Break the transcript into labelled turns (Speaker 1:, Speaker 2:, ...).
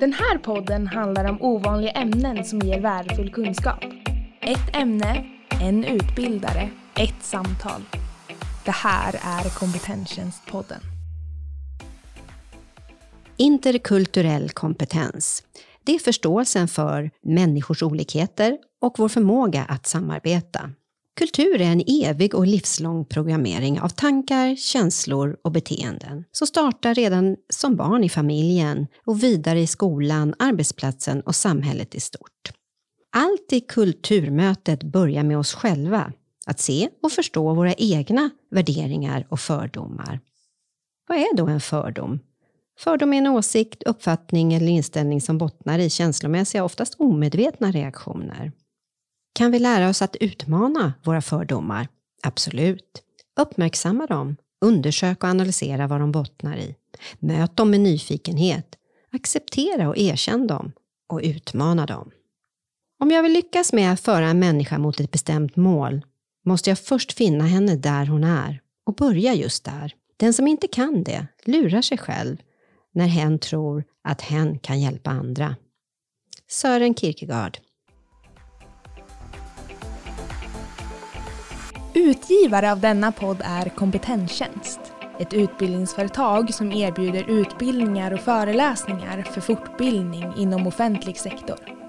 Speaker 1: Den här podden handlar om ovanliga ämnen som ger värdefull kunskap. Ett ämne, en utbildare, ett samtal. Det här är Kompetenstjänstpodden.
Speaker 2: Interkulturell kompetens. Det är förståelsen för människors olikheter och vår förmåga att samarbeta. Kultur är en evig och livslång programmering av tankar, känslor och beteenden som startar redan som barn i familjen och vidare i skolan, arbetsplatsen och samhället i stort. Allt i kulturmötet börjar med oss själva, att se och förstå våra egna värderingar och fördomar. Vad är då en fördom? Fördom är en åsikt, uppfattning eller inställning som bottnar i känslomässiga, oftast omedvetna reaktioner. Kan vi lära oss att utmana våra fördomar? Absolut. Uppmärksamma dem, undersök och analysera vad de bottnar i. Möt dem med nyfikenhet. Acceptera och erkänn dem och utmana dem. Om jag vill lyckas med att föra en människa mot ett bestämt mål måste jag först finna henne där hon är och börja just där. Den som inte kan det lurar sig själv när hen tror att hen kan hjälpa andra. Sören Kierkegaard
Speaker 1: Utgivare av denna podd är Kompetenstjänst. Ett utbildningsföretag som erbjuder utbildningar och föreläsningar för fortbildning inom offentlig sektor.